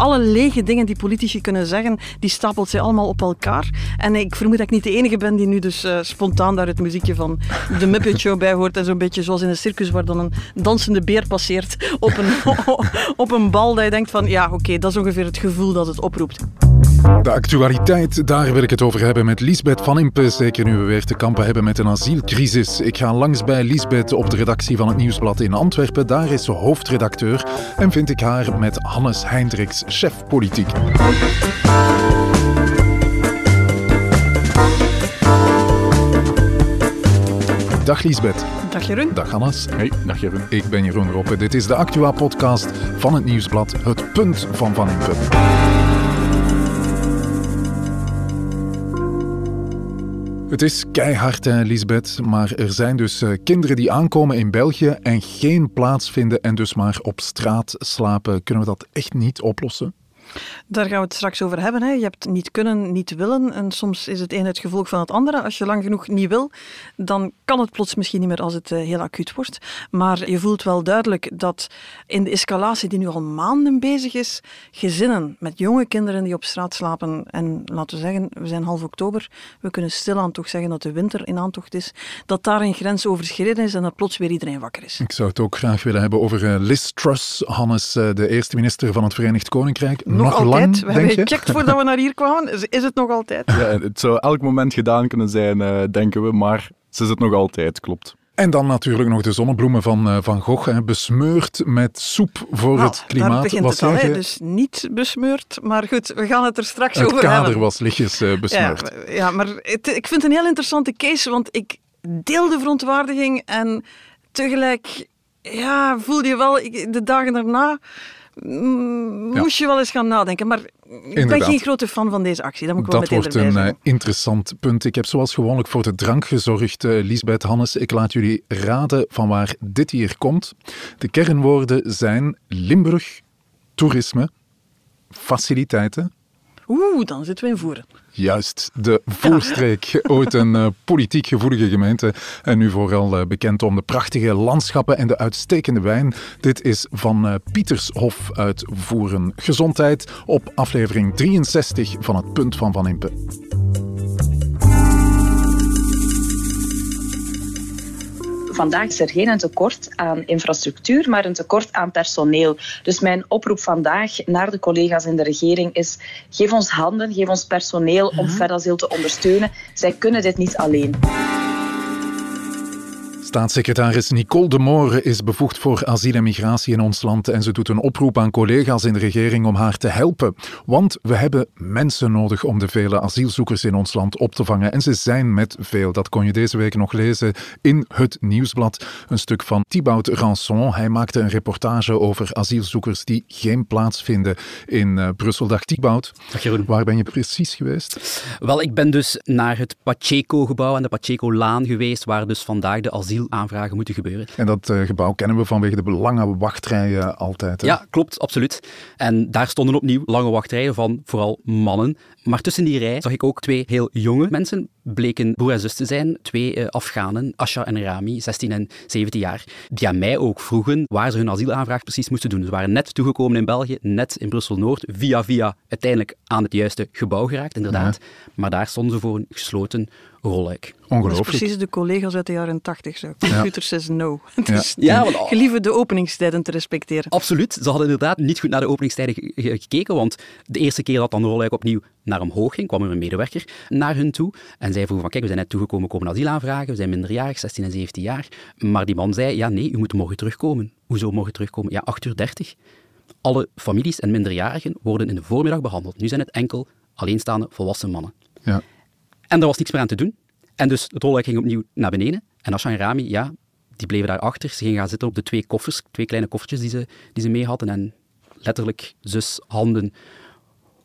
alle lege dingen die politici kunnen zeggen, die stapelt zij allemaal op elkaar. En ik vermoed dat ik niet de enige ben die nu dus uh, spontaan daar het muziekje van de Muppet Show bij hoort. En zo'n beetje zoals in een circus waar dan een dansende beer passeert op een, op een bal. Dat je denkt van, ja oké, dat is ongeveer het gevoel dat het oproept. De actualiteit, daar wil ik het over hebben met Lisbeth van Impe. Zeker nu we weer te kampen hebben met een asielcrisis. Ik ga langs bij Lisbeth op de redactie van het Nieuwsblad in Antwerpen. Daar is ze hoofdredacteur en vind ik haar met Hannes Heindriks, chef politiek. Dag Lisbeth. Dag Jeroen. Dag Hannes. Hey, dag Jeroen. Ik ben Jeroen Roppe. Dit is de Actua-podcast van het Nieuwsblad, het punt van Van Impe. Het is keihard, hè, Lisbeth, maar er zijn dus uh, kinderen die aankomen in België en geen plaats vinden en dus maar op straat slapen. Kunnen we dat echt niet oplossen? Daar gaan we het straks over hebben. Hè. Je hebt niet kunnen, niet willen. En soms is het een het gevolg van het andere. Als je lang genoeg niet wil, dan kan het plots misschien niet meer als het uh, heel acuut wordt. Maar je voelt wel duidelijk dat in de escalatie die nu al maanden bezig is, gezinnen met jonge kinderen die op straat slapen, en laten we zeggen, we zijn half oktober, we kunnen stilaan toch zeggen dat de winter in aantocht is, dat daar een grens overschreden is en dat plots weer iedereen wakker is. Ik zou het ook graag willen hebben over uh, Liz Truss, Hannes, uh, de eerste minister van het Verenigd Koninkrijk nog, altijd. Lang, we hebben gecheckt voordat we naar hier kwamen. Is het nog altijd? Ja, het zou elk moment gedaan kunnen zijn, uh, denken we, maar ze is het nog altijd, klopt. En dan natuurlijk nog de zonnebloemen van uh, Van Gogh, hè, besmeurd met soep voor nou, het klimaat. Daar begint was het al, dus niet besmeurd. Maar goed, we gaan het er straks het over hebben. Het kader was lichtjes uh, besmeurd. Ja, ja maar het, ik vind het een heel interessante case, want ik deel de verontwaardiging en tegelijk ja, voelde je wel de dagen daarna moest je wel eens gaan nadenken. Maar ik ben geen grote fan van deze actie. Dat moet ik wel dat wordt een uh, interessant punt. Ik heb zoals gewoonlijk voor de drank gezorgd, uh, Lisbeth Hannes. Ik laat jullie raden van waar dit hier komt. De kernwoorden zijn Limburg, toerisme, faciliteiten. Oeh, dan zitten we in Voeren. Juist, de Voorstreek. Ooit een uh, politiek gevoelige gemeente. En nu vooral uh, bekend om de prachtige landschappen en de uitstekende wijn. Dit is van uh, Pietershof uit Voeren. Gezondheid op aflevering 63 van het Punt van Van Impe. Vandaag is er geen tekort aan infrastructuur, maar een tekort aan personeel. Dus mijn oproep vandaag naar de collega's in de regering is: geef ons handen, geef ons personeel om Verasiel te ondersteunen. Zij kunnen dit niet alleen. Staatssecretaris Nicole de Moore is bevoegd voor asiel en migratie in ons land en ze doet een oproep aan collega's in de regering om haar te helpen. Want we hebben mensen nodig om de vele asielzoekers in ons land op te vangen. En ze zijn met veel. Dat kon je deze week nog lezen in het Nieuwsblad. Een stuk van Thibaut Ranson. Hij maakte een reportage over asielzoekers die geen plaats vinden in uh, Brussel. Dag Thibaut. Dag Jeroen. Waar ben je precies geweest? Wel, ik ben dus naar het Pacheco-gebouw en de Pacheco-laan geweest, waar dus vandaag de asiel aanvragen moeten gebeuren. En dat uh, gebouw kennen we vanwege de lange wachtrijen altijd. Hè? Ja, klopt, absoluut. En daar stonden opnieuw lange wachtrijen van vooral mannen. Maar tussen die rij zag ik ook twee heel jonge mensen, bleken broer en zus te zijn. Twee uh, Afghanen, Asha en Rami, 16 en 17 jaar, die aan mij ook vroegen waar ze hun asielaanvraag precies moesten doen. Ze waren net toegekomen in België, net in Brussel-Noord, via via uiteindelijk aan het juiste gebouw geraakt, inderdaad. Ja. Maar daar stonden ze voor een gesloten rolluik. Ongelooflijk. Dat is precies de collega's uit de jaren 80. Zo. Computer ja. says no. Dus ja, want, gelieve de openingstijden te respecteren. Absoluut. Ze hadden inderdaad niet goed naar de openingstijden gekeken, want de eerste keer dat dan rolluik opnieuw naar omhoog ging, kwam er een medewerker naar hun toe en zei vroegen van kijk, we zijn net toegekomen, we komen asiel aanvragen, we zijn minderjarig, 16 en 17 jaar. Maar die man zei, ja nee, u moet morgen terugkomen. Hoezo morgen terugkomen? Ja, 8 uur 30. Alle families en minderjarigen worden in de voormiddag behandeld. Nu zijn het enkel alleenstaande volwassen mannen. Ja. En er was niks meer aan te doen. En dus het rolluik ging opnieuw naar beneden. En Asha en Rami, ja, die bleven daarachter. Ze gingen gaan zitten op de twee koffers, twee kleine koffertjes die ze, die ze mee hadden. En letterlijk zus, handen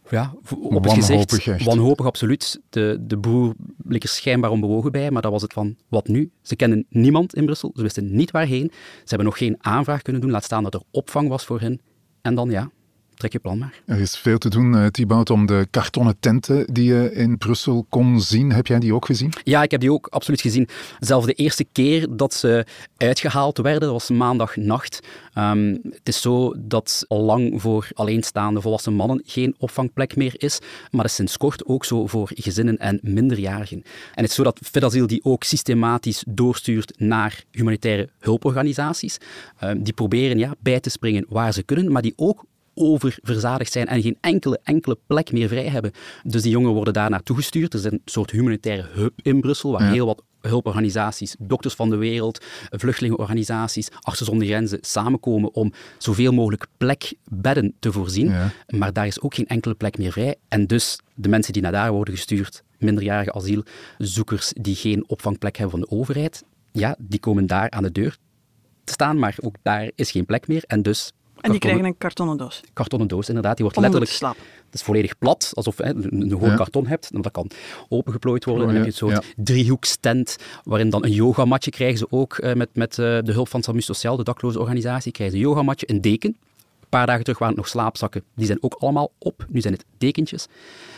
ja, op het gezicht. Echt. Wanhopig, absoluut. De, de broer bleek er schijnbaar onbewogen bij, maar dat was het van, wat nu? Ze kenden niemand in Brussel, ze wisten niet waarheen. Ze hebben nog geen aanvraag kunnen doen, laat staan dat er opvang was voor hen. En dan, ja, trek je plan maar. Er is veel te doen, uh, Thibaut, om de kartonnen tenten die je in Brussel kon zien. Heb jij die ook gezien? Ja, ik heb die ook absoluut gezien. Zelfs de eerste keer dat ze uitgehaald werden, dat was maandagnacht. Um, het is zo dat al lang voor alleenstaande volwassen mannen geen opvangplek meer is, maar dat is sinds kort ook zo voor gezinnen en minderjarigen. En het is zo dat Fedasiel die ook systematisch doorstuurt naar humanitaire hulporganisaties. Um, die proberen ja, bij te springen waar ze kunnen, maar die ook oververzadigd zijn en geen enkele, enkele plek meer vrij hebben. Dus die jongeren worden daar naartoe gestuurd. Er is een soort humanitaire hub in Brussel, waar heel wat hulporganisaties, dokters van de wereld, vluchtelingenorganisaties, Artsen zonder Grenzen samenkomen om zoveel mogelijk plekbedden te voorzien. Maar daar is ook geen enkele plek meer vrij. En dus de mensen die naar daar worden gestuurd, minderjarige asielzoekers die geen opvangplek hebben van de overheid, ja, die komen daar aan de deur te staan, maar ook daar is geen plek meer. En dus en die krijgen een kartonnen doos. Kartonnen doos, inderdaad. Die wordt letterlijk. Te slapen. Het is volledig plat, alsof je een, een karton hebt. En dat kan opengeplooid worden. Oh, dan heb je een soort ja. driehoekstent, waarin dan een yogamatje krijgen ze ook uh, met, met uh, de hulp van Samu Sociaal, de dakloze organisatie. Krijgen ze een yogamatje, een deken. Paar dagen terug waren het nog slaapzakken. Die zijn ook allemaal op. Nu zijn het dekentjes.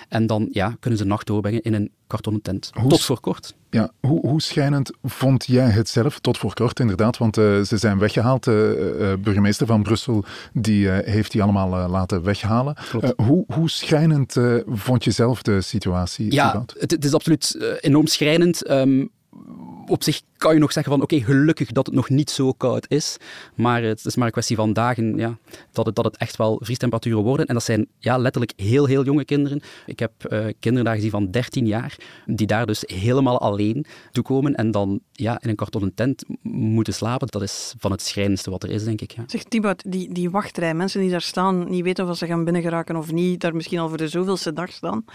En dan ja, kunnen ze nacht doorbrengen in een kartonnen tent. Hoe, tot voor kort. Ja, hoe, hoe schijnend vond jij het zelf? Tot voor kort inderdaad, want uh, ze zijn weggehaald. De uh, burgemeester van Brussel die, heeft die allemaal laten weghalen. hoe, hoe schrijnend vond je zelf de situatie? Ja, het, het, is absoluut enorm schrijnend. Um, op zich kan je nog zeggen van oké, gelukkig dat het nog niet zo koud is. Maar het is maar een kwestie van dagen ja, dat, het, dat het echt wel vriestemperaturen worden. En dat zijn ja, letterlijk heel, heel jonge kinderen. Ik heb uh, kinderen daar gezien van 13 jaar, die daar dus helemaal alleen toekomen en dan ja, in een kartonnen tent moeten slapen. Dat is van het schrijnendste wat er is, denk ik. Ja. Zeg Thibaut, die, die wachtrij, mensen die daar staan, niet weten of ze gaan binnengeraken of niet, daar misschien al voor de zoveelste dag staan.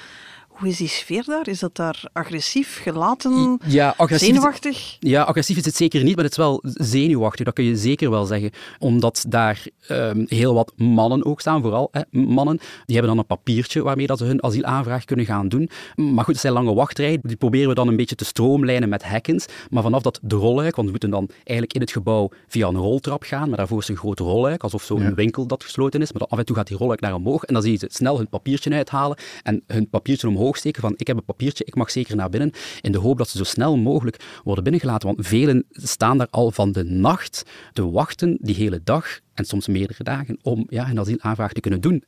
Hoe is die sfeer daar? Is dat daar agressief, gelaten, ja, agressief zenuwachtig? Is, ja, agressief is het zeker niet, maar het is wel zenuwachtig. Dat kun je zeker wel zeggen. Omdat daar um, heel wat mannen ook staan, vooral hè, mannen. Die hebben dan een papiertje waarmee dat ze hun asielaanvraag kunnen gaan doen. Maar goed, het zijn lange wachtrijen. Die proberen we dan een beetje te stroomlijnen met hekkens. Maar vanaf dat de rolluik, want we moeten dan eigenlijk in het gebouw via een roltrap gaan, maar daarvoor is een grote rolluik, alsof zo'n ja. winkel dat gesloten is. Maar dan af en toe gaat die rolluik naar omhoog en dan zie je ze snel hun papiertje uithalen en hun papiertje omhoog steken van ik heb een papiertje, ik mag zeker naar binnen, in de hoop dat ze zo snel mogelijk worden binnengelaten. Want velen staan daar al van de nacht te wachten, die hele dag en soms meerdere dagen, om ja, een asielaanvraag te kunnen doen.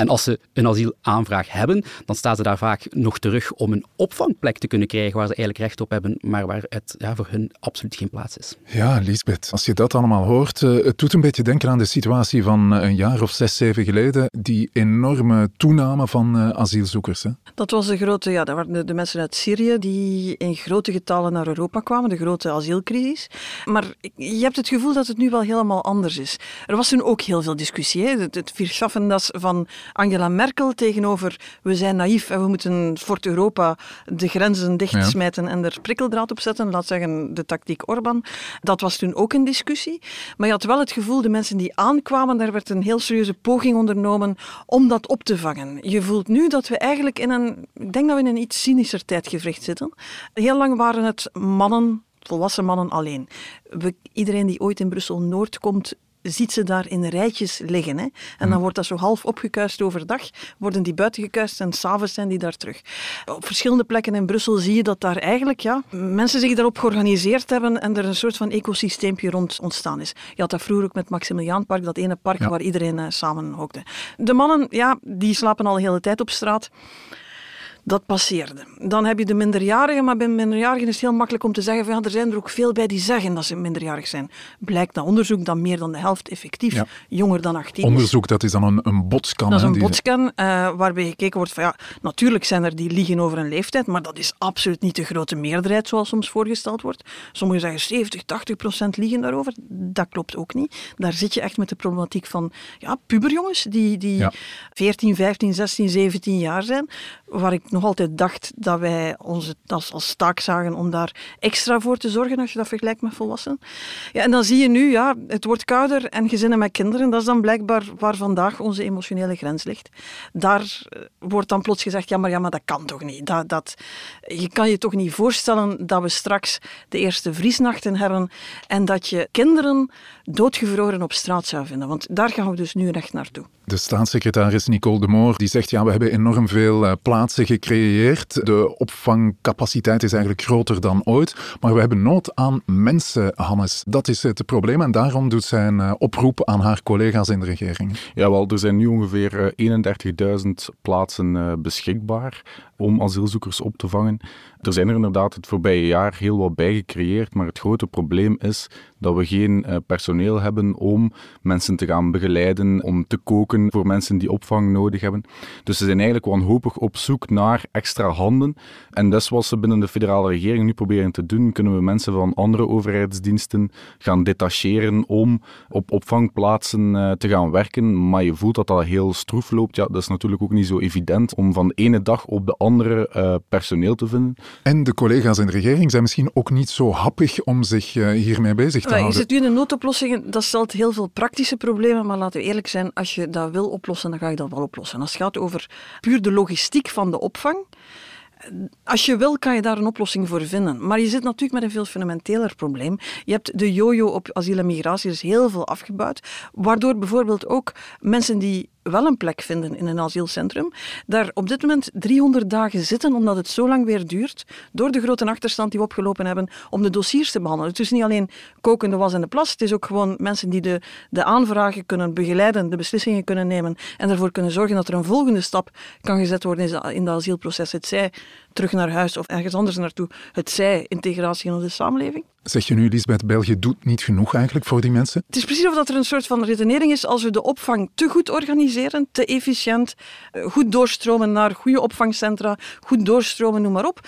En als ze een asielaanvraag hebben, dan staan ze daar vaak nog terug om een opvangplek te kunnen krijgen waar ze eigenlijk recht op hebben, maar waar het ja, voor hun absoluut geen plaats is. Ja, Lisbeth, als je dat allemaal hoort, uh, het doet een beetje denken aan de situatie van uh, een jaar of zes, zeven geleden, die enorme toename van uh, asielzoekers. Hè? Dat was de grote, ja, dat waren de, de, mensen uit Syrië die in grote getallen naar Europa kwamen, de grote asielcrisis. Maar je hebt het gevoel dat het nu wel helemaal anders is. Er was toen ook heel veel discussie, hè? het, het van Angela Merkel tegenover we zijn naïef en we moeten voor Europa de grenzen dichtsmijten ja. en er prikkeldraad op zetten. Laat zeggen de tactiek Orbán. Dat was toen ook een discussie. Maar je had wel het gevoel, de mensen die aankwamen, daar werd een heel serieuze poging ondernomen om dat op te vangen. Je voelt nu dat we eigenlijk in een, ik denk dat we in een iets cynischer tijdgevricht zitten. Heel lang waren het mannen volwassen mannen alleen. We, iedereen die ooit in Brussel-Noord komt, ziet ze daar in rijtjes liggen. Hè? En dan hmm. wordt dat zo half opgekuist overdag, worden die buiten gekuist en s'avonds zijn die daar terug. Op verschillende plekken in Brussel zie je dat daar eigenlijk ja, mensen zich daarop georganiseerd hebben en er een soort van ecosysteempje rond ontstaan is. Je had dat vroeger ook met Maximiliaanpark, dat ene park waar iedereen uh, samen hokte. De mannen, ja, die slapen al de hele tijd op straat. Dat passeerde. Dan heb je de minderjarigen, maar bij minderjarigen is het heel makkelijk om te zeggen van ja, er zijn er ook veel bij die zeggen dat ze minderjarig zijn. Blijkt na onderzoek dat meer dan de helft effectief jonger dan 18 is. Onderzoek, dat is dan een, een botscan. Dat is een botscan uh, waarbij gekeken wordt van ja, natuurlijk zijn er die liegen over een leeftijd, maar dat is absoluut niet de grote meerderheid zoals soms voorgesteld wordt. Sommigen zeggen 70, 80 procent liegen daarover. Dat klopt ook niet. Daar zit je echt met de problematiek van ja, puberjongens die, die 14, 15, 16, 17 jaar zijn, waar ik nog altijd dacht dat wij onze als, als taak zagen om daar extra voor te zorgen, als je dat vergelijkt met volwassenen. Ja, en dan zie je nu, ja, het wordt kouder en gezinnen met kinderen, dat is dan blijkbaar waar vandaag onze emotionele grens ligt. Daar eh, wordt dan plots gezegd, ja maar, ja, maar dat kan toch niet. Dat, dat, je kan je toch niet voorstellen dat we straks de eerste vriesnachten hebben en dat je kinderen doodgevroren op straat zou vinden. Want daar gaan we dus nu echt naartoe. De staatssecretaris Nicole de Moor die zegt ja, we hebben enorm veel eh, plaatsen gecreëerd. De opvangcapaciteit is eigenlijk groter dan ooit. Maar we hebben nood aan mensen, Hannes. Dat is het probleem en daarom doet zij een eh, oproep aan haar collega's in de regering. Ja, wel, er zijn nu ongeveer 31.000 eh, plaatsen beschikbaar om asielzoekers op te vangen. Er zijn er inderdaad het voorbije jaar heel wat bij gecreëerd, maar het grote probleem is dat we geen uh, personeel hebben om mensen te gaan begeleiden, om te koken voor mensen die opvang nodig hebben. Dus ze zijn eigenlijk wanhopig op zoek naar extra handen. En dat is wat ze binnen de federale regering nu proberen te doen. Kunnen we mensen van andere overheidsdiensten gaan detacheren om op opvangplaatsen uh, te gaan werken. Maar je voelt dat dat heel stroef loopt. Ja, dat is natuurlijk ook niet zo evident om van de ene dag op de andere uh, personeel te vinden. En de collega's in de regering zijn misschien ook niet zo happig om zich hiermee bezig te maar houden. Je zit nu in noodoplossingen, dat stelt heel veel praktische problemen, maar laten we eerlijk zijn, als je dat wil oplossen, dan ga je dat wel oplossen. Als het gaat over puur de logistiek van de opvang, als je wil, kan je daar een oplossing voor vinden. Maar je zit natuurlijk met een veel fundamenteler probleem. Je hebt de jojo op asiel en migratie, dus heel veel afgebouwd. Waardoor bijvoorbeeld ook mensen die wel een plek vinden in een asielcentrum, daar op dit moment 300 dagen zitten, omdat het zo lang weer duurt, door de grote achterstand die we opgelopen hebben, om de dossiers te behandelen. Het is niet alleen kokende was en de plas, het is ook gewoon mensen die de, de aanvragen kunnen begeleiden, de beslissingen kunnen nemen en ervoor kunnen zorgen dat er een volgende stap kan gezet worden in dat asielproces. Het zij terug naar huis of ergens anders naartoe, het zij integratie in de samenleving. Zeg je nu, Lisbeth, België doet niet genoeg eigenlijk voor die mensen? Het is precies of dat er een soort van redenering is als we de opvang te goed organiseren, te efficiënt, eh, goed doorstromen naar goede opvangcentra, goed doorstromen, noem maar op.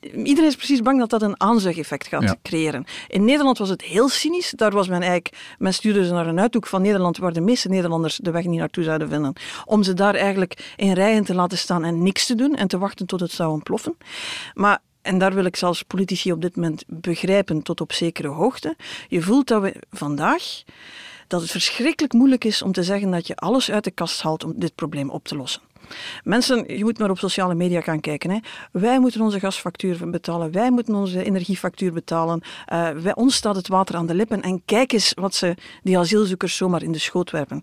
Iedereen is precies bang dat dat een aanzuigeffect gaat creëren. In Nederland was het heel cynisch. Daar was men eigenlijk, men stuurde ze naar een uithoek van Nederland waar de meeste Nederlanders de weg niet naartoe zouden vinden. Om ze daar eigenlijk in rijen te laten staan en niks te doen en te wachten tot het zou ontploffen. Maar en daar wil ik zelfs politici op dit moment begrijpen tot op zekere hoogte. Je voelt dat we vandaag dat het verschrikkelijk moeilijk is om te zeggen dat je alles uit de kast haalt om dit probleem op te lossen. Mensen, je moet maar op sociale media gaan kijken. Hè. Wij moeten onze gasfactuur betalen, wij moeten onze energiefactuur betalen. Uh, wij, ons staat het water aan de lippen. En kijk eens wat ze die asielzoekers zomaar in de schoot werpen.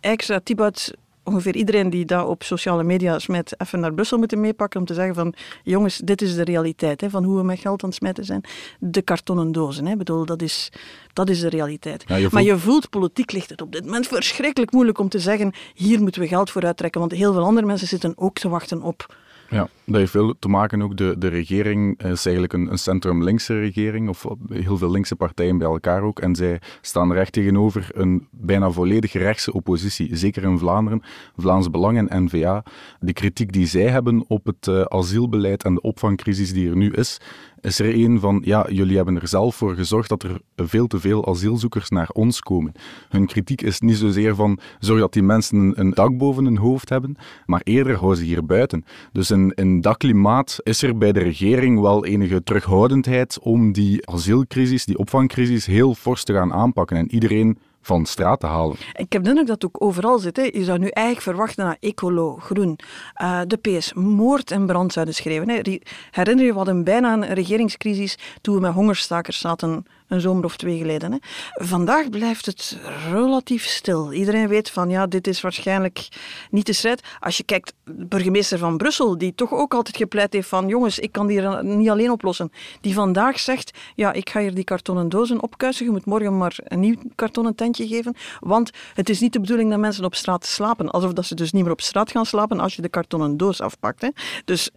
Extra Thibaut ongeveer iedereen die dat op sociale media smijt, even naar Brussel moeten meepakken om te zeggen van, jongens, dit is de realiteit hè, van hoe we met geld aan het smijten zijn. De kartonnen dozen, hè, bedoel, dat is, dat is de realiteit. Maar je voelt, politiek ligt het op dit moment verschrikkelijk moeilijk om te zeggen, hier moeten we geld voor uittrekken, want heel veel andere mensen zitten ook te wachten op ja, dat heeft veel te maken ook. De, de regering is eigenlijk een, een centrum-linkse regering, of heel veel linkse partijen bij elkaar ook. En zij staan recht tegenover een bijna volledig rechtse oppositie, zeker in Vlaanderen, Vlaams Belang en N-VA. De kritiek die zij hebben op het uh, asielbeleid en de opvangcrisis die er nu is, is er een van, ja, jullie hebben er zelf voor gezorgd dat er veel te veel asielzoekers naar ons komen. Hun kritiek is niet zozeer van, zorg dat die mensen een dak boven hun hoofd hebben, maar eerder houden ze hier buiten. Dus in, in dat klimaat is er bij de regering wel enige terughoudendheid om die asielcrisis, die opvangcrisis, heel fors te gaan aanpakken. En iedereen van straat te halen. Ik heb de indruk dat het ook overal zit. Hè. Je zou nu eigenlijk verwachten naar ecolo, groen, uh, de PS, moord en brand zouden. Hè. Herinner je wat een bijna een regeringscrisis toen we met hongerstakers zaten een zomer of twee geleden. Hè. Vandaag blijft het relatief stil. Iedereen weet van ja, dit is waarschijnlijk niet de strijd. Als je kijkt, de burgemeester van Brussel, die toch ook altijd gepleit heeft van jongens, ik kan die niet alleen oplossen. Die vandaag zegt, ja, ik ga hier die kartonnen dozen opkuisen. Je moet morgen maar een nieuw kartonnen tentje geven. Want het is niet de bedoeling dat mensen op straat slapen. Alsof dat ze dus niet meer op straat gaan slapen als je de kartonnen doos afpakt. Hè. Dus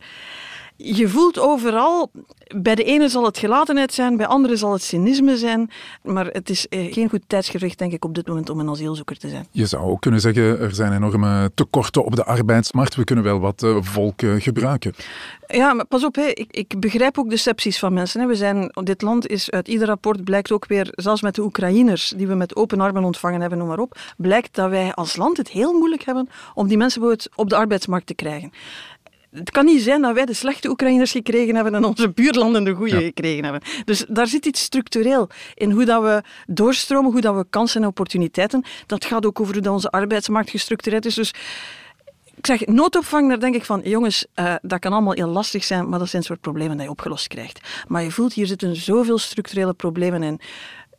je voelt overal, bij de ene zal het gelatenheid zijn, bij anderen zal het cynisme zijn, maar het is eh, geen goed tijdsgericht, denk ik, op dit moment om een asielzoeker te zijn. Je zou ook kunnen zeggen, er zijn enorme tekorten op de arbeidsmarkt, we kunnen wel wat uh, volk uh, gebruiken. Ja, maar pas op, hè. Ik, ik begrijp ook de sepsis van mensen. Hè. We zijn, dit land is uit ieder rapport, blijkt ook weer, zelfs met de Oekraïners, die we met open armen ontvangen hebben, noem maar op, blijkt dat wij als land het heel moeilijk hebben om die mensen op de arbeidsmarkt te krijgen Het kan niet zijn dat wij de slechte Oekraïners gekregen hebben en onze buurlanden de goede gekregen hebben. Dus daar zit iets structureel in hoe dat we doorstromen, hoe dat we kansen en opportuniteiten. Dat gaat ook over hoe dat onze arbeidsmarkt gestructureerd is. Dus ik zeg, noodopvang, daar denk ik van, jongens, uh, dat kan allemaal heel lastig zijn, maar dat zijn soort problemen die je opgelost krijgt. Maar je voelt, hier zitten zoveel structurele problemen in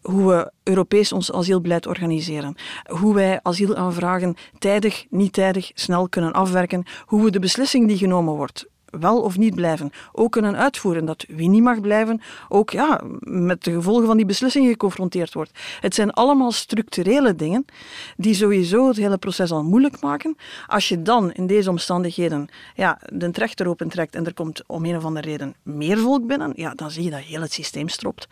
hoe we Europees ons asielbeleid organiseren. Hoe wij asielaanvragen tijdig, niet tijdig, snel kunnen afwerken. Hoe we de beslissing die genomen wordt, wel of niet blijven, ook kunnen uitvoeren. Dat wie niet mag blijven, ook ja, met de gevolgen van die beslissing geconfronteerd wordt. Het zijn allemaal structurele dingen die sowieso het hele proces al moeilijk maken. Als je dan in deze omstandigheden ja, de trechter opentrekt en er komt om een of andere reden meer volk binnen, ja, dan zie je dat heel het systeem stropt.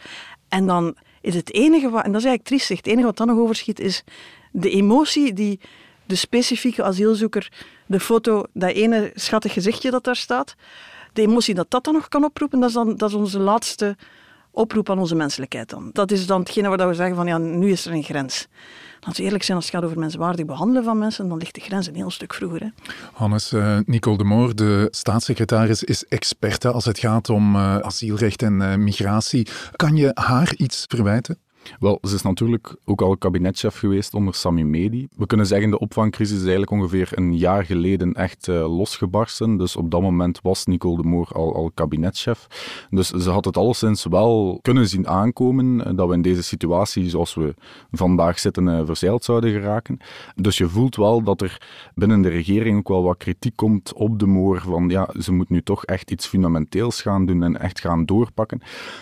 En dan is het enige wat, en dat is eigenlijk triestig, het enige wat dan nog overschiet is de emotie die de specifieke asielzoeker, de foto, dat ene schattig gezichtje dat daar staat, de emotie dat dat dan nog kan oproepen, dat is, dan, dat is onze laatste oproep aan onze menselijkheid dan. Dat is dan hetgene waar we zeggen van ja, nu is er een grens. Laten we eerlijk zijn, als het gaat over menswaardig behandelen van mensen, dan ligt de grens een heel stuk vroeger. Hannes, uh, Nicole de Moor, de staatssecretaris, is experte als het gaat om uh, asielrecht en uh, migratie. Kan je haar iets verwijten? Wel, ze is natuurlijk ook al kabinetchef geweest onder Sami Medi. We kunnen zeggen, de opvangcrisis is eigenlijk ongeveer een jaar geleden echt uh, losgebarsten. Dus op dat moment was Nicole de Moor al, al kabinetchef. Dus ze had het alleszins wel kunnen zien aankomen uh, dat we in deze situatie, zoals we vandaag zitten, uh, verzeild zouden geraken. Dus je voelt wel dat er binnen de regering ook wel wat kritiek komt op de Moor van ja, ze moet nu toch echt iets fundamenteels gaan doen en echt gaan doorpakken.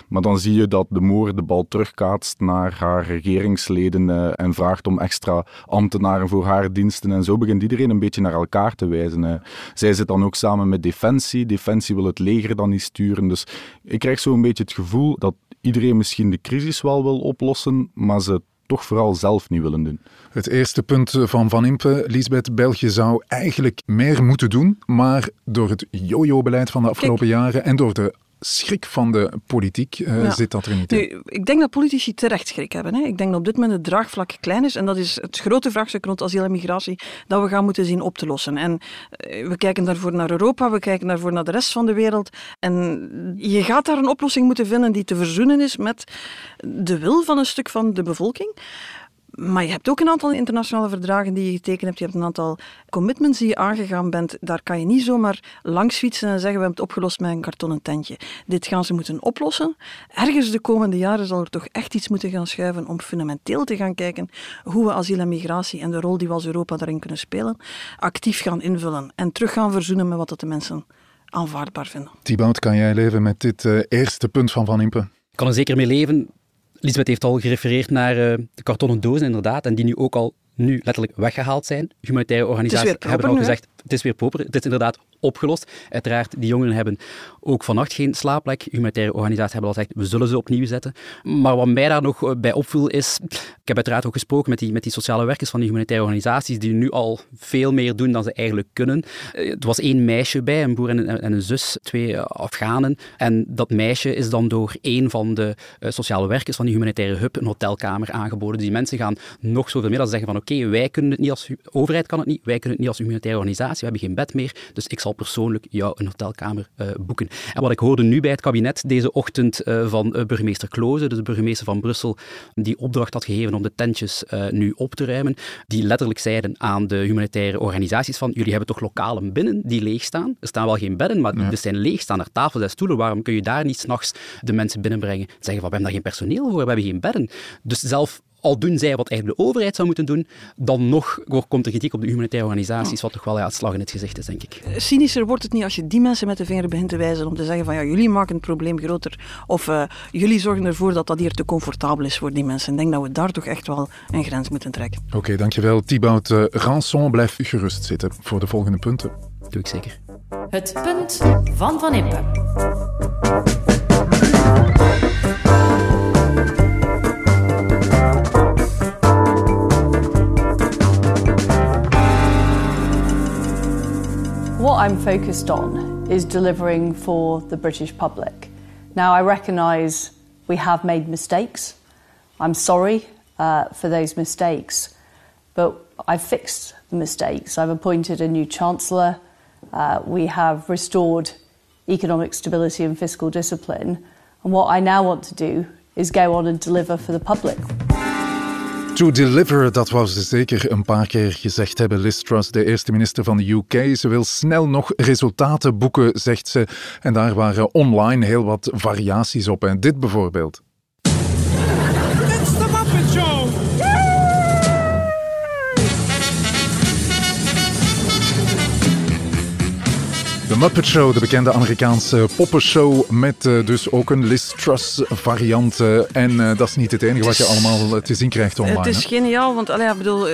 Maar dan zie je dat de Moor de bal terugkaatst naar haar regeringsleden uh, en vraagt om extra ambtenaren voor haar diensten. En zo begint iedereen een beetje naar elkaar te wijzen. Uh. Zij zit dan ook samen met Defensie. Defensie wil het leger dan niet sturen. Dus ik krijg zo een beetje het gevoel dat iedereen misschien de crisis wel wil oplossen, maar ze toch vooral zelf niet willen doen. Het eerste punt van Van Impe, Lisbeth, België zou eigenlijk meer moeten doen, maar door het jojo-beleid van de afgelopen jaren en door de schrik van de politiek uh, zit dat er niet in. Nu, ik denk dat politici terecht schrik hebben. Hè. Ik denk dat op dit moment het draagvlak klein is en dat is het grote vraagstuk rond asiel en migratie dat we gaan moeten zien op te lossen. En uh, we kijken daarvoor naar Europa, we kijken daarvoor naar de rest van de wereld en je gaat daar een oplossing moeten vinden die te verzoenen is met de wil van een stuk van de bevolking. Maar je hebt ook een aantal internationale verdragen die je getekend hebt. Je hebt een aantal commitments die je aangegaan bent. Daar kan je niet zomaar langs fietsen en zeggen we hebben het opgelost met een kartonnen tentje. Dit gaan ze moeten oplossen. Ergens de komende jaren zal er toch echt iets moeten gaan schuiven om fundamenteel te gaan kijken hoe we asiel en migratie en de rol die we als Europa daarin kunnen spelen, actief gaan invullen en terug gaan verzoenen met wat dat de mensen aanvaardbaar vinden. Thibaut, kan jij leven met dit uh, eerste punt van Van Impe? Ik kan er zeker mee leven. Lisbeth heeft al gerefereerd naar uh, de kartonnen dozen, inderdaad, en die nu ook al nu letterlijk weggehaald zijn. Humanitaire organisaties hebben al gezegd, het is weer proper. Het is inderdaad opgelost. Uiteraard, die jongeren hebben ook vannacht geen slaapplek. Humanitaire organisaties hebben al gezegd, we zullen ze opnieuw zetten. Maar wat mij daar nog bij opviel is, ik heb uiteraard ook gesproken met die, met die sociale werkers van die humanitaire organisaties, die nu al veel meer doen dan ze eigenlijk kunnen. Er was één meisje bij, een broer en een, en een zus, twee Afghanen. En dat meisje is dan door één van de sociale werkers van die humanitaire hub een hotelkamer aangeboden. Die mensen gaan nog zoveel meer dan zeggen van oké, wij kunnen het niet als overheid kan het niet, wij kunnen het niet als humanitaire organisatie, we hebben geen bed meer, dus ik zal persoonlijk jou een hotelkamer uh, boeken. En wat ik hoorde nu bij het kabinet deze ochtend uh, van uh, burgemeester Kloze, dus de burgemeester van Brussel, die opdracht had gegeven om de tentjes nu op te ruimen, die letterlijk zeiden aan de humanitaire organisaties van jullie hebben toch lokalen binnen die leeg staan? Er staan wel geen bedden, maar ja. er zijn leeg, staan er tafels en stoelen, waarom kun je daar niet s'nachts de mensen binnenbrengen? Zeggen van, we hebben daar geen personeel voor, we hebben geen bedden. Dus zelf al doen zij wat eigenlijk de overheid zou moeten doen, dan nog komt er kritiek op de humanitaire organisaties, wat toch wel ja, het slag in het gezicht is, denk ik. Cynischer wordt het niet als je die mensen met de vinger begint te wijzen om te zeggen van ja, jullie maken het probleem groter of uh, jullie zorgen ervoor dat dat hier te comfortabel is voor die mensen. Ik denk dat we daar toch echt wel een grens moeten trekken. Oké, okay, dankjewel Thibaut uh, Ranson. Blijf gerust zitten voor de volgende punten. Doe ik zeker. Het punt van Van Impe. What I'm focused on is delivering for the British public. Now, I recognise we have made mistakes. I'm sorry uh, for those mistakes, but I've fixed the mistakes. I've appointed a new Chancellor. Uh, we have restored economic stability and fiscal discipline. And what I now want to do is go on and deliver for the public. To deliver, dat wou ze zeker een paar keer gezegd hebben. Liz Truss, de eerste minister van de UK. Ze wil snel nog resultaten boeken, zegt ze. En daar waren online heel wat variaties op. En dit bijvoorbeeld. De Muppet Show, de bekende Amerikaanse poppenshow met uh, dus ook een Liz Truss variant. Uh, en uh, dat is niet het enige wat je allemaal te zien krijgt online. Het is hè? geniaal, want allee, ik bedoel,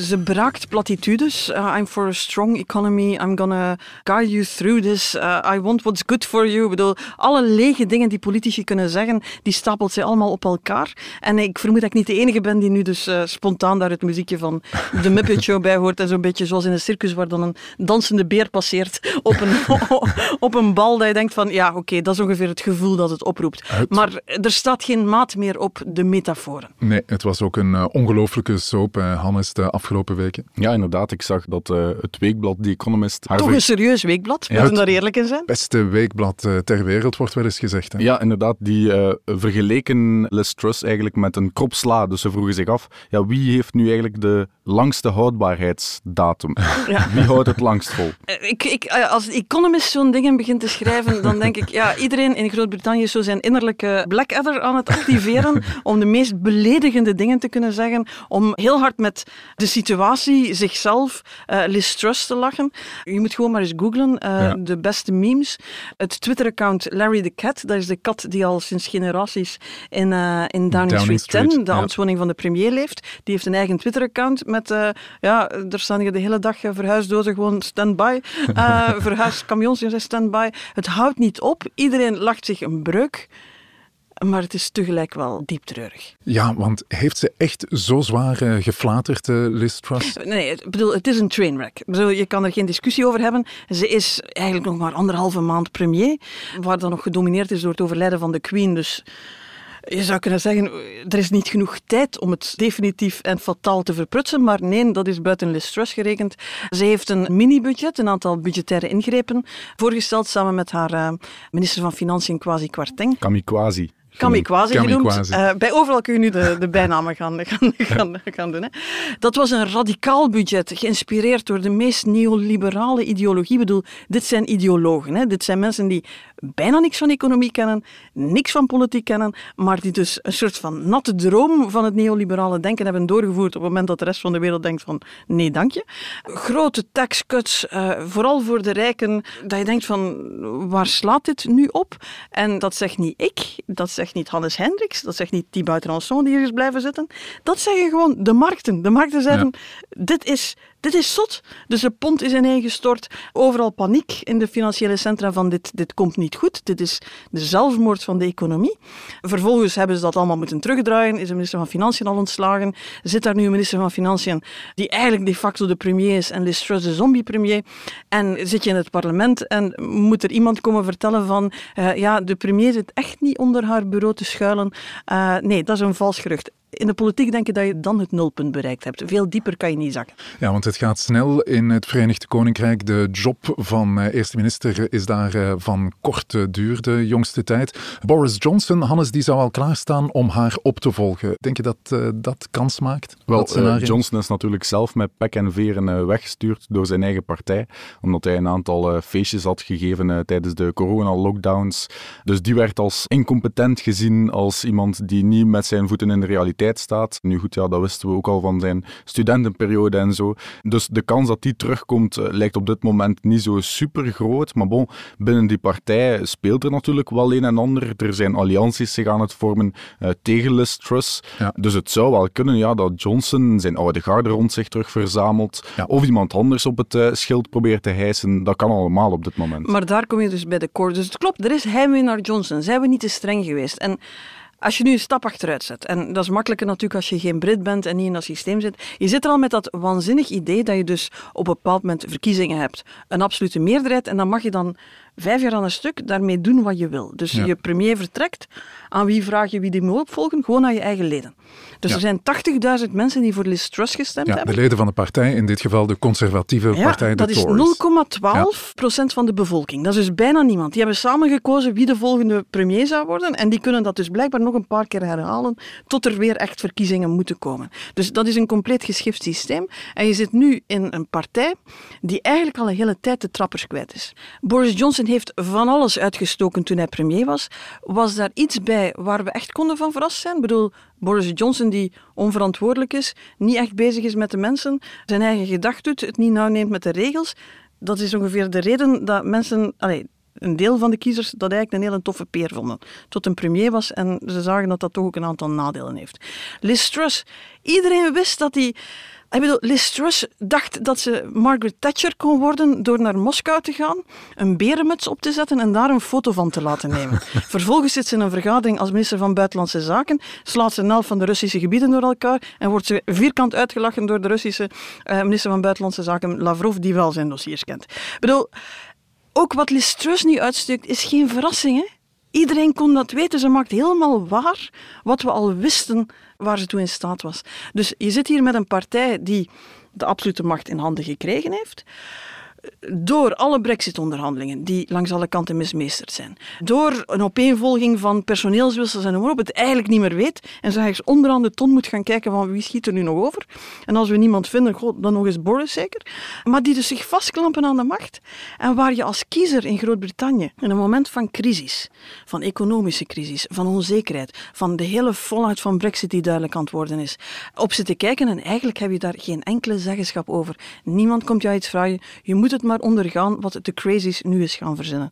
ze braakt platitudes. I'm for a strong economy. I'm gonna guide you through this. I want what's good for you. Ik bedoel, alle lege dingen die politici kunnen zeggen, die stapelt ze allemaal op elkaar. En ik vermoed dat ik niet de enige ben die nu dus spontaan daar het muziekje van de Muppet Show bij hoort. En zo'n beetje zoals in een circus waar dan een dansende beer passeert op een, op een bal dat je denkt van ja, oké, okay, dat is ongeveer het gevoel dat het oproept. Maar er staat geen maat meer op de metaforen. Nee, het was ook een uh, ongelooflijke soap, uh, Hannes, de afgelopen weken. Ja, inderdaad. Ik zag dat uh, het weekblad The Economist... Toch een serieus weekblad, ja, moeten we daar eerlijk in zijn? Het beste weekblad ter wereld, wordt wel eens gezegd. Hè? Ja, inderdaad. Die vergeleken Liz Truss eigenlijk met een krop sla. Dus ze vroegen zich af, ja, wie heeft nu eigenlijk de langste houdbaarheidsdatum? Ja. Wie houdt het langst vol? Ik, ik, als Economist zo'n dingen begint te schrijven, dan denk ik, ja, iedereen in Groot-Brittannië is zo zijn innerlijke Blackadder aan het activeren om de meest beledigende dingen te kunnen zeggen, om heel hard met de situatie, zichzelf, uh, Liz Truss te lachen. Je moet gewoon maar eens googlen, uh, ja. de beste memes. Het Twitter-account Larry the Cat, dat is de kat die al sinds generaties in, uh, in Downing, Downing Street 10, Street, de ja. ambtswoning van de premier, leeft. Die heeft een eigen Twitter-account met, ja, daar staan hier de hele dag verhuisdozen gewoon stand-by. verhuiskamions in zijn stand-by. Het houdt niet op. Iedereen lacht zich een breuk. Maar het is tegelijk wel diep treurig. Ja, want heeft ze echt zo zwaar uh, geflaterd, uh, Liz Truss? Nee, ik bedoel, het is een trainwreck. Bedoel, je kan er geen discussie over hebben. Ze is eigenlijk nog maar anderhalve maand premier, waar dan nog gedomineerd is door het overlijden van de Queen. Dus je zou kunnen zeggen, er is niet genoeg tijd om het definitief en fataal te verprutsen, maar nee, dat is buiten Liz Truss gerekend. Ze heeft een mini-budget, een aantal budgettaire ingrepen, voorgesteld samen met haar uh, minister van Financiën, Kwasi Kwarteng. Kamikwazi. Genoemd. Uh, bij overal kun je nu de, de bijnamen gaan, gaan, gaan, gaan doen. Hè. Dat was een radicaal budget, geïnspireerd door de meest neoliberale ideologie. Ik bedoel, dit zijn ideologen. Hè. Dit zijn mensen die bijna niks van economie kennen, niks van politiek kennen, maar die dus een soort van natte droom van het neoliberale denken hebben doorgevoerd op het moment dat de rest van de wereld denkt van nee, dank je. Grote tax cuts, uh, vooral voor de rijken, dat je denkt van waar slaat dit nu op? En dat zegt niet ik, dat zegt niet Hannes Hendricks, dat zegt niet Thibaut Ranson die hier is blijven zitten. Dat zeggen gewoon de markten. De markten zeggen, ja. dit is... Dit is zot. Dus de pond is ineengestort. Overal paniek in de financiële centra van dit, dit komt niet goed. Dit is de zelfmoord van de economie. Vervolgens hebben ze dat allemaal moeten terugdraaien. Is de minister van Financiën al ontslagen. Zit daar nu een minister van Financiën die eigenlijk de facto de premier is en Liz de zombie-premier. En zit je in het parlement en moet er iemand komen vertellen van uh, ja, de premier zit echt niet onder haar bureau te schuilen. Uh, nee, dat is een vals gerucht in de politiek denk je dat je dan het nulpunt bereikt hebt. Veel dieper kan je niet zakken. Ja, want het gaat snel in het Verenigd Koninkrijk. De job van uh, eerste minister is daar uh, van korte duur de jongste tijd. Boris Johnson, Hannes, die zou al klaarstaan om haar op te volgen. Denk je dat uh, dat kans maakt? Wel, Johnson is natuurlijk zelf met pek en veren weggestuurd door zijn eigen partij, omdat hij een aantal feestjes had gegeven tijdens de corona-lockdowns. Dus die werd als incompetent gezien, als iemand die niet met zijn voeten in de realiteit staat. Nu goed, ja, dat wisten we ook al van zijn studentenperiode en zo. Dus de kans dat die terugkomt uh, lijkt op dit moment niet zo super groot. Maar bon, binnen die partij speelt er natuurlijk wel een en ander. Er zijn allianties zich aan het vormen uh, tegen Liz Truss. Ja. Dus het zou wel kunnen ja, dat Johnson zijn oude garde rond zich terug verzamelt. Ja. Of iemand anders op het uh, schild probeert te hijsen. Dat kan allemaal op dit moment. Maar daar kom je dus bij de core. Dus het klopt, er is heimwee naar Johnson. Zijn we niet te streng geweest? En als je nu een stap achteruit zet, en dat is makkelijker natuurlijk als je geen Brit bent en niet in dat systeem zit, je zit er al met dat waanzinnig idee dat je dus op een bepaald moment verkiezingen hebt, een absolute meerderheid, en dan mag je dan vijf jaar aan een stuk daarmee doen wat je wil. Dus je premier vertrekt, aan wie vraag je wie die moet opvolgen? Gewoon aan je eigen leden. Dus er zijn 80.000 mensen die voor Liz Truss gestemd ja, hebben. De leden van de partij, in dit geval de conservatieve partij, de dat is 0,12 procent van de bevolking. Dat is dus bijna niemand. Die hebben samen gekozen wie de volgende premier zou worden. En die kunnen dat dus blijkbaar nog een paar keer herhalen tot er weer echt verkiezingen moeten komen. Dus dat is een compleet geschift systeem. En je zit nu in een partij die eigenlijk al een hele tijd de trappers kwijt is. Boris Johnson heeft van alles uitgestoken toen hij premier was. Was daar iets bij waar we echt konden van verrast zijn? Ik bedoel, Boris Johnson die onverantwoordelijk is, niet echt bezig is met de mensen, zijn eigen gedacht doet, het niet nauw neemt met de regels. Dat is ongeveer de reden dat mensen, allez, een deel van de kiezers, dat eigenlijk een hele toffe peer vonden. Tot een premier was en ze zagen dat dat toch ook een aantal nadelen heeft. Liz Truss, iedereen wist dat hij ik bedoel, Liz Truss dacht dat ze Margaret Thatcher kon worden door naar Moskou te gaan, een berenmuts op te zetten en daar een foto van te laten nemen. Vervolgens zit ze in een vergadering als minister van Buitenlandse Zaken, slaat ze een helft van de Russische gebieden door elkaar en wordt ze vierkant uitgelachen door de Russische uh, minister van Buitenlandse Zaken, Lavrov, die wel zijn dossiers kent. Ik bedoel, ook wat Liz Truss nu uitstuurt is geen verrassing, hè? Iedereen kon dat weten. Ze maakt helemaal waar wat we al wisten waar ze toe in staat was. Dus je zit hier met een partij die de absolute macht in handen gekregen heeft door alle brexit-onderhandelingen, die langs alle kanten mismeesterd zijn, door een opeenvolging van personeelswissels en op, het eigenlijk niet meer weet en zo ergens onderaan de ton moet gaan kijken van wie schiet er nu nog over. En als we niemand vinden, dan nog eens Boris zeker. Maar die dus zich vastklampen aan de macht en waar je als kiezer in Groot-Brittannië in een moment van crisis, van economische crisis, van onzekerheid, van de hele volheid van brexit die duidelijk aan het worden is, op zit te kijken en eigenlijk heb je daar geen enkele zeggenschap over. Niemand komt jou iets vragen. Je moet het maar ondergaan wat de crazies nu is gaan verzinnen.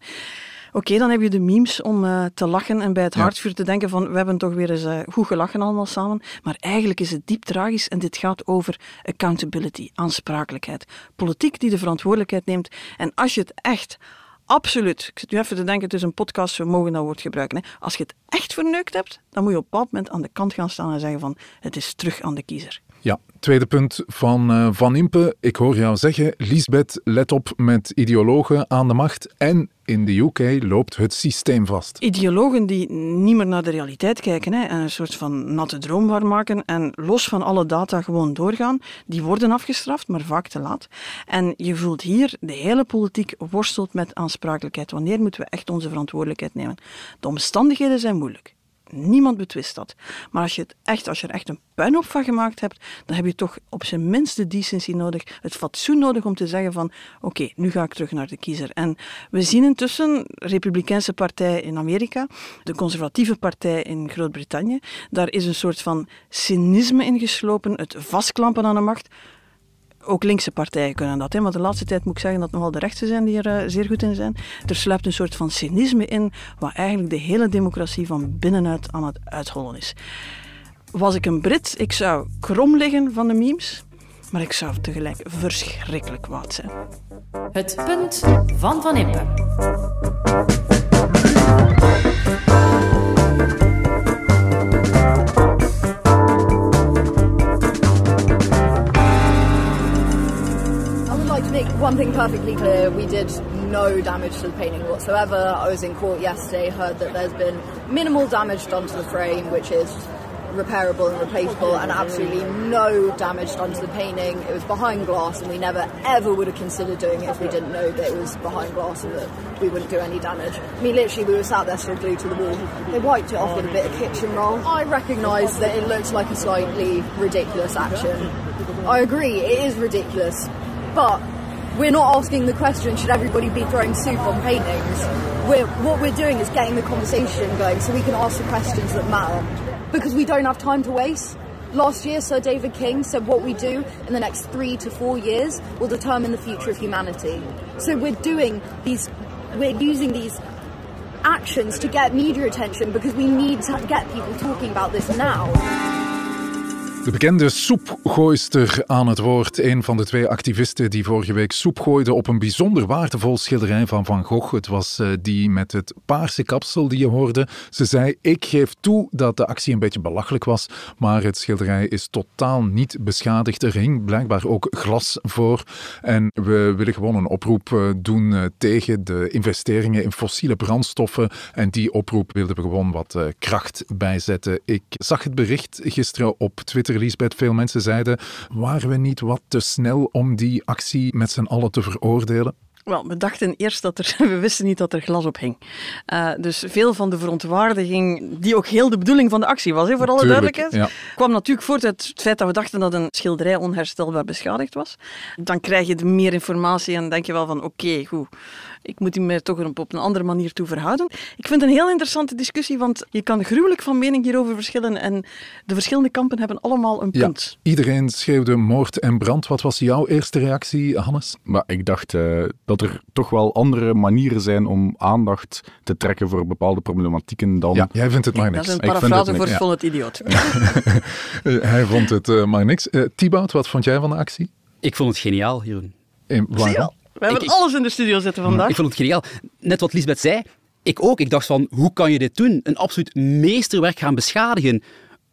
Oké, dan heb je de memes om uh, te lachen en bij het ja. hartvuur te denken van we hebben toch weer eens uh, goed gelachen allemaal samen. Maar eigenlijk is het diep tragisch en dit gaat over accountability, aansprakelijkheid. Politiek die de verantwoordelijkheid neemt. En als je het echt absoluut, ik zit nu even te denken, het is een podcast, we mogen dat woord gebruiken. Hè. Als je het echt verneukt hebt, dan moet je op een bepaald moment aan de kant gaan staan en zeggen van het is terug aan de kiezer. Ja, tweede punt van uh, Van Impe. Ik hoor jou zeggen, Lisbeth, let op met ideologen aan de macht en in de UK loopt het systeem vast. Ideologen die niet meer naar de realiteit kijken hè, en een soort van natte droom waar maken en los van alle data gewoon doorgaan, die worden afgestraft, maar vaak te laat. En je voelt hier, de hele politiek worstelt met aansprakelijkheid. Wanneer moeten we echt onze verantwoordelijkheid nemen? De omstandigheden zijn moeilijk. Niemand betwist dat. Maar als je, het echt, als je er echt een puinhoop van gemaakt hebt, dan heb je toch op zijn minst de decency nodig, het fatsoen nodig om te zeggen van oké, nu ga ik terug naar de kiezer. En we zien intussen, de Republikeinse partij in Amerika, de conservatieve partij in Groot-Brittannië, daar is een soort van cynisme ingeslopen, het vastklampen aan de macht ook linkse partijen kunnen dat. Hè? Maar de laatste tijd moet ik zeggen dat nogal de rechtse zijn die er uh, zeer goed in zijn. Er sluipt een soort van cynisme in, wat eigenlijk de hele democratie van binnenuit aan het uithollen is. Was ik een Brit, ik zou krom liggen van de memes, maar ik zou tegelijk verschrikkelijk kwaad zijn. Het punt van Van Impe. One thing perfectly clear we did no damage to the painting whatsoever. I was in court yesterday, heard that there's been minimal damage done to the frame, which is repairable and replaceable, and absolutely no damage done to the painting. It was behind glass, and we never ever would have considered doing it if we didn't know that it was behind glass and that we wouldn't do any damage. I mean, literally, we were sat there still glued to the wall. They wiped it off with a bit of kitchen roll. I recognise that it looks like a slightly ridiculous action. I agree, it is ridiculous, but we're not asking the question should everybody be throwing soup on paintings? We're, what we're doing is getting the conversation going so we can ask the questions that matter. Because we don't have time to waste. Last year sir david king said what we do in the next three to four years will determine the future of humanity. So we're doing these we're using these actions to get media attention because we need to get people talking about this now De bekende soepgooister aan het woord. Een van de twee activisten die vorige week soep gooide op een bijzonder waardevol schilderij van Van Gogh. Het was uh, die met het paarse kapsel die je hoorde. Ze zei: Ik geef toe dat de actie een beetje belachelijk was, maar het schilderij is totaal niet beschadigd. Er hing blijkbaar ook glas voor. En we willen gewoon een oproep uh, doen uh, tegen de investeringen in fossiele brandstoffen. En die oproep wilden we gewoon wat kracht bijzetten. Ik zag het bericht gisteren op Twitter. Lisbeth, veel mensen zeiden, waren we niet wat te snel om die actie met z'n allen te veroordelen? Wel, we dachten eerst dat er, we wisten niet dat er glas op hing. Uh, dus veel van de verontwaardiging, die ook heel de bedoeling van de actie was, hè, voor alle Tuurlijk, duidelijkheid, ja. kwam natuurlijk voort uit het feit dat we dachten dat een schilderij onherstelbaar beschadigd was. Dan krijg je meer informatie en denk je wel van oké, okay, goed, ik moet die me toch op, op een andere manier toe verhouden. Ik vind het een heel interessante discussie, want je kan gruwelijk van mening hierover verschillen en de verschillende kampen hebben allemaal een punt. Ja, iedereen schreeuwde moord en brand. Wat was jouw eerste reactie, Hannes? Maar ik dacht uh, dat er toch wel andere manieren zijn om aandacht te trekken voor bepaalde problematieken dan... Ja, jij vindt het maar Dat niks. is een parafrase voor ja. vond het idioot. Hij vond het uh, maar niks. Uh, Thibaut, wat vond jij van de actie? Ik vond het geniaal, Jeroen. En waarom? We hebben Ik- alles in de studio zitten vandaag. Ik vond het geniaal. Net wat Lisbeth zei, ik ook. Ik dacht van, hoe kan je dit doen? Een absoluut meesterwerk gaan beschadigen.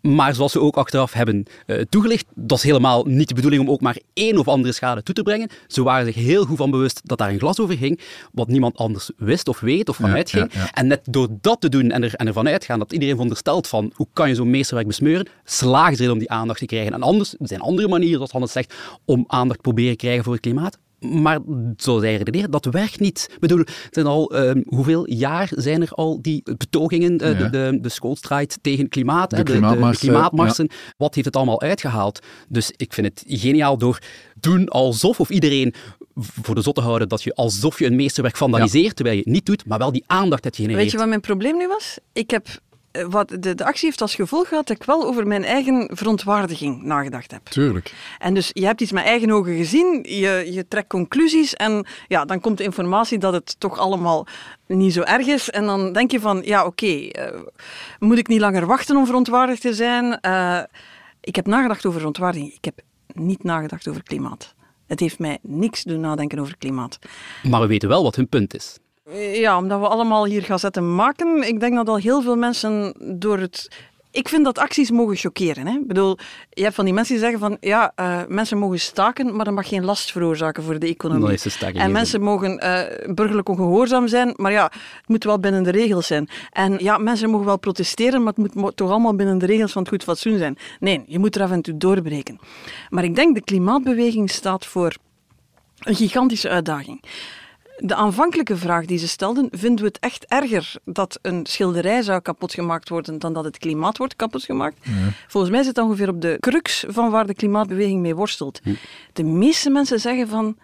Maar zoals we ook achteraf hebben eh, toegelicht, dat is helemaal niet de bedoeling om ook maar één of andere schade toe te brengen. Ze waren zich heel goed van bewust dat daar een glas over ging, wat niemand anders wist of weet of vanuit Ja, ging. ja, ja. En net door dat te doen en, er, en ervan uitgaan dat iedereen veronderstelt van hoe kan je zo'n meesterwerk besmeuren, slagen ze erin om die aandacht te krijgen. En anders, er zijn andere manieren, zoals Hannes zegt, om aandacht te proberen te krijgen voor het klimaat. Maar zoals hij redeneert, dat werkt niet. Ik bedoel, het zijn al, ehm, hoeveel jaar zijn er al die betogingen, eh, Ja. de, de, de schoolstrijd tegen het klimaat, De hè, de, klimaatmarsen, de klimaatmarsen. Wat heeft het allemaal uitgehaald? Dus ik vind het geniaal door doen alsof, of iedereen voor de zot te houden, dat je alsof je een meesterwerk vandaliseert, terwijl je het niet doet, maar wel die aandacht hebt gegenereerd. Weet je wat mijn probleem nu was? Ik heb, wat de, de actie heeft als gevolg gehad dat ik wel over mijn eigen verontwaardiging nagedacht heb. Tuurlijk. En dus je hebt iets met eigen ogen gezien, je, je trekt conclusies en ja, dan komt de informatie dat het toch allemaal niet zo erg is. En dan denk je van, ja oké, eh, moet ik niet langer wachten om verontwaardigd te zijn? Eh, ik heb nagedacht over verontwaardiging. Ik heb niet nagedacht over klimaat. Het heeft mij niks doen nadenken over klimaat. Maar we weten wel wat hun punt is. Ja, omdat we allemaal hier gazetten maken. Ik denk dat al heel veel mensen door het... Ik vind dat acties mogen choqueren. Hè? Ik bedoel, je hebt van die mensen die zeggen van ja, eh, mensen mogen staken, maar dat mag geen last veroorzaken voor de economie. En mensen mogen eh, burgerlijk ongehoorzaam zijn, maar ja, het moet wel binnen de regels zijn. En ja, mensen mogen wel protesteren, maar het moet mo- toch allemaal binnen de regels van het goed fatsoen zijn. Nee, je moet er af en toe doorbreken. Maar ik denk de klimaatbeweging staat voor een gigantische uitdaging. De aanvankelijke vraag die ze stelden, vinden we het echt erger dat een schilderij zou kapotgemaakt worden dan dat het klimaat wordt kapotgemaakt? Volgens mij zit dat ongeveer op de crux van waar de klimaatbeweging mee worstelt. De meeste mensen zeggen van,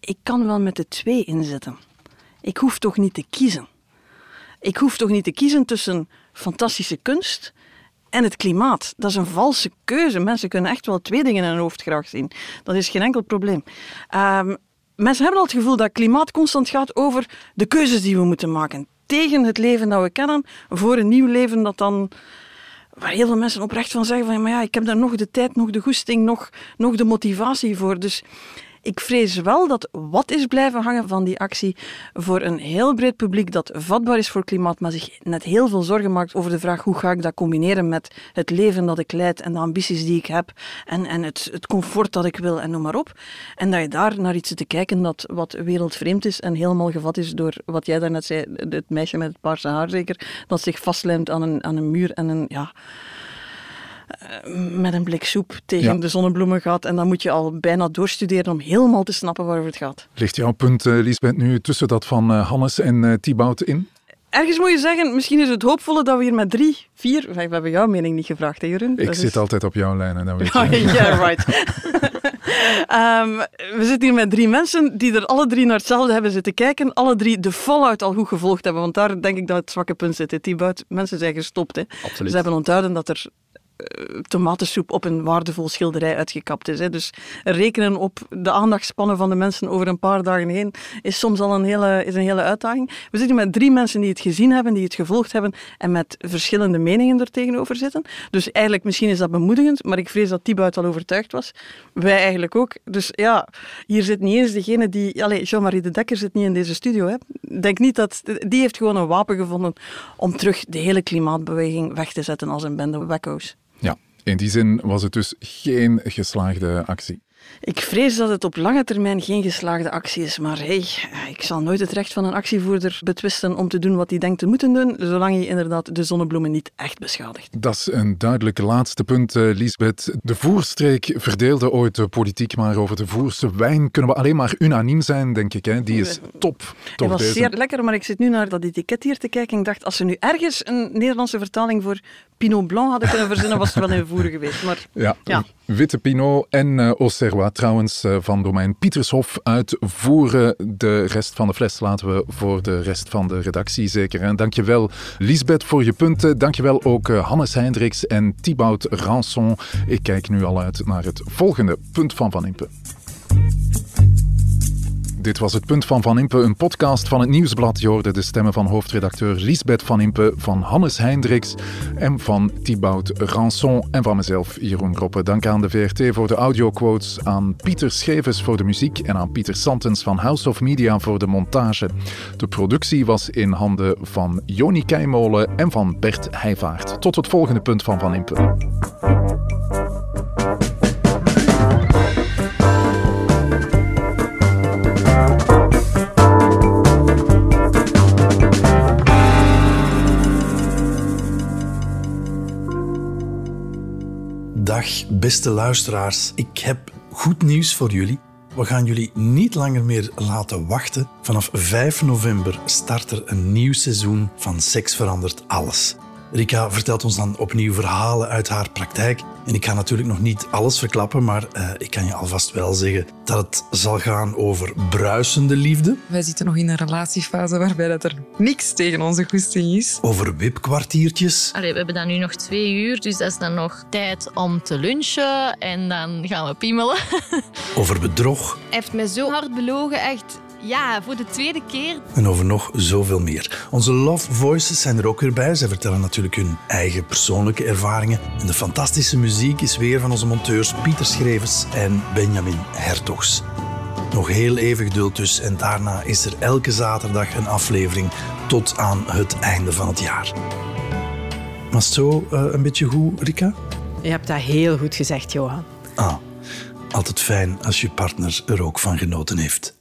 ik kan wel met de twee inzetten. Ik hoef toch niet te kiezen. Ik hoef toch niet te kiezen tussen fantastische kunst en het klimaat. Dat is een valse keuze. Mensen kunnen echt wel twee dingen in hun hoofd graag zien. Dat is geen enkel probleem. Ehm, mensen hebben al het gevoel dat klimaat constant gaat over de keuzes die we moeten maken. Tegen het leven dat we kennen, voor een nieuw leven dat dan waar heel veel mensen oprecht van zeggen van, maar ja, ik heb daar nog de tijd, nog de goesting, nog, nog de motivatie voor. Dus ik vrees wel dat wat is blijven hangen van die actie voor een heel breed publiek dat vatbaar is voor klimaat, maar zich net heel veel zorgen maakt over de vraag hoe ga ik dat combineren met het leven dat ik leid en de ambities die ik heb en, en het, het comfort dat ik wil en noem maar op. En dat je daar naar iets zit te kijken dat wat wereldvreemd is en helemaal gevat is door wat jij daarnet zei, het meisje met het paarse haar zeker, dat zich vastlijmt aan een, aan een muur en een, ja, met een blik soep tegen Ja. de zonnebloemen gaat. En dan moet je al bijna doorstuderen om helemaal te snappen waarover het gaat. Ligt jouw punt, eh, Lisbeth, nu tussen dat van eh, Hannes en eh Thibaut in? Ergens moet je zeggen, misschien is het hoopvolle dat we hier met drie, vier... We hebben jouw mening niet gevraagd, hè Jeroen? Ik Dat zit is- altijd op jouw lijnen, dat weet je. Oh, yeah, right. Ehm, we zitten hier met drie mensen die er alle drie naar hetzelfde hebben zitten kijken. Alle drie de Fallout al goed gevolgd hebben. Want daar denk ik dat het zwakke punt zit. hè. Thibaut, mensen zijn gestopt. Hè. Absoluut. Ze hebben onthouden dat er tomatensoep op een waardevol schilderij uitgekapt is. Hè. Dus rekenen op de aandachtspannen van de mensen over een paar dagen heen is soms al een hele, is een hele uitdaging. We zitten met drie mensen die het gezien hebben, die het gevolgd hebben en met verschillende meningen er tegenover zitten. Dus eigenlijk, misschien is dat bemoedigend, maar ik vrees dat Thibaut al overtuigd was. Wij eigenlijk ook. Dus ja, hier zit niet eens degene die... Allez, Jean-Marie de Dekker zit niet in deze studio. Hè. Denk niet dat... Die heeft gewoon een wapen gevonden om terug de hele klimaatbeweging weg te zetten als een bende wekko's. Ja, in die zin was het dus geen geslaagde actie. Ik vrees dat het op lange termijn geen geslaagde actie is, maar hey, ik zal nooit het recht van een actievoerder betwisten om te doen wat hij denkt te moeten doen, zolang hij inderdaad de zonnebloemen niet echt beschadigt. Dat is een duidelijk laatste punt, uh, Lisbeth. De voerstreek verdeelde ooit de politiek, maar over de voerse wijn kunnen we alleen maar unaniem zijn, denk ik. Hè? Die is top. Het was deze. zeer lekker, maar ik zit nu naar dat etiket hier te kijken en ik dacht, als ze nu ergens een Nederlandse vertaling voor Pinot Blanc hadden kunnen verzinnen, was het wel een voer geweest. Maar, ja, ja. Witte Pinot en uh, Auxerrois trouwens uh, van domein Pietershof uitvoeren. De rest van de fles laten we voor de rest van de redactie zeker. En dankjewel Lisbeth voor je punten. Dankjewel ook uh, Hannes Hendricks en Thibaut Ranson. Ik kijk nu al uit naar het volgende punt van Van Impe. Dit was het Punt van Van Impe, een podcast van het Nieuwsblad. Je hoorde de stemmen van hoofdredacteur Lisbeth Van Impe, van Hannes Hendricks en van Thibaut Ranson en van mezelf, Jeroen Groppe. Dank aan de VRT voor de audioquotes, aan Pieter Schevers voor de muziek en aan Pieter Santens van House of Media voor de montage. De productie was in handen van Joni Keimolen en van Bert Heijvaart. Tot het volgende Punt van Van Impe. Dag, beste luisteraars. Ik heb goed nieuws voor jullie. We gaan jullie niet langer meer laten wachten. Vanaf 5 november start er een nieuw seizoen van Seks verandert alles. Rika vertelt ons dan opnieuw verhalen uit haar praktijk. En ik ga natuurlijk nog niet alles verklappen, maar uh, ik kan je alvast wel zeggen dat het zal gaan over bruisende liefde. Wij zitten nog in een relatiefase waarbij dat er niks tegen onze goesting is. Over wipkwartiertjes. Allee, we hebben dan nu nog twee uur, dus dat is dan nog tijd om te lunchen en dan gaan we piemelen. over bedrog. Hij heeft mij zo hard belogen, echt ja, voor de tweede keer. En over nog zoveel meer. Onze Love Voices zijn er ook weer bij. Zij vertellen natuurlijk hun eigen persoonlijke ervaringen. En de fantastische muziek is weer van onze monteurs Pieter Schrevers en Benjamin Hertogs. Nog heel even geduld dus en daarna is er elke zaterdag een aflevering tot aan het einde van het jaar. Was het zo uh, een beetje goed, Rika? Je hebt dat heel goed gezegd, Johan. Ah, altijd fijn als je partner er ook van genoten heeft.